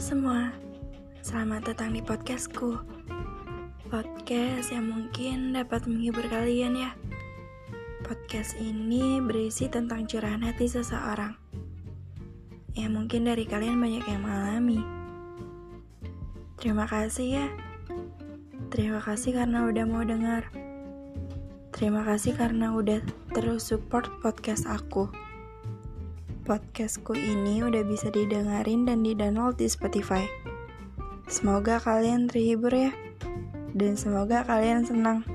semua, selamat datang di podcastku. Podcast yang mungkin dapat menghibur kalian ya. Podcast ini berisi tentang curahan hati seseorang. Ya mungkin dari kalian banyak yang mengalami. Terima kasih ya. Terima kasih karena udah mau dengar. Terima kasih karena udah terus support podcast aku podcastku ini udah bisa didengarin dan di-download di Spotify. Semoga kalian terhibur ya. Dan semoga kalian senang.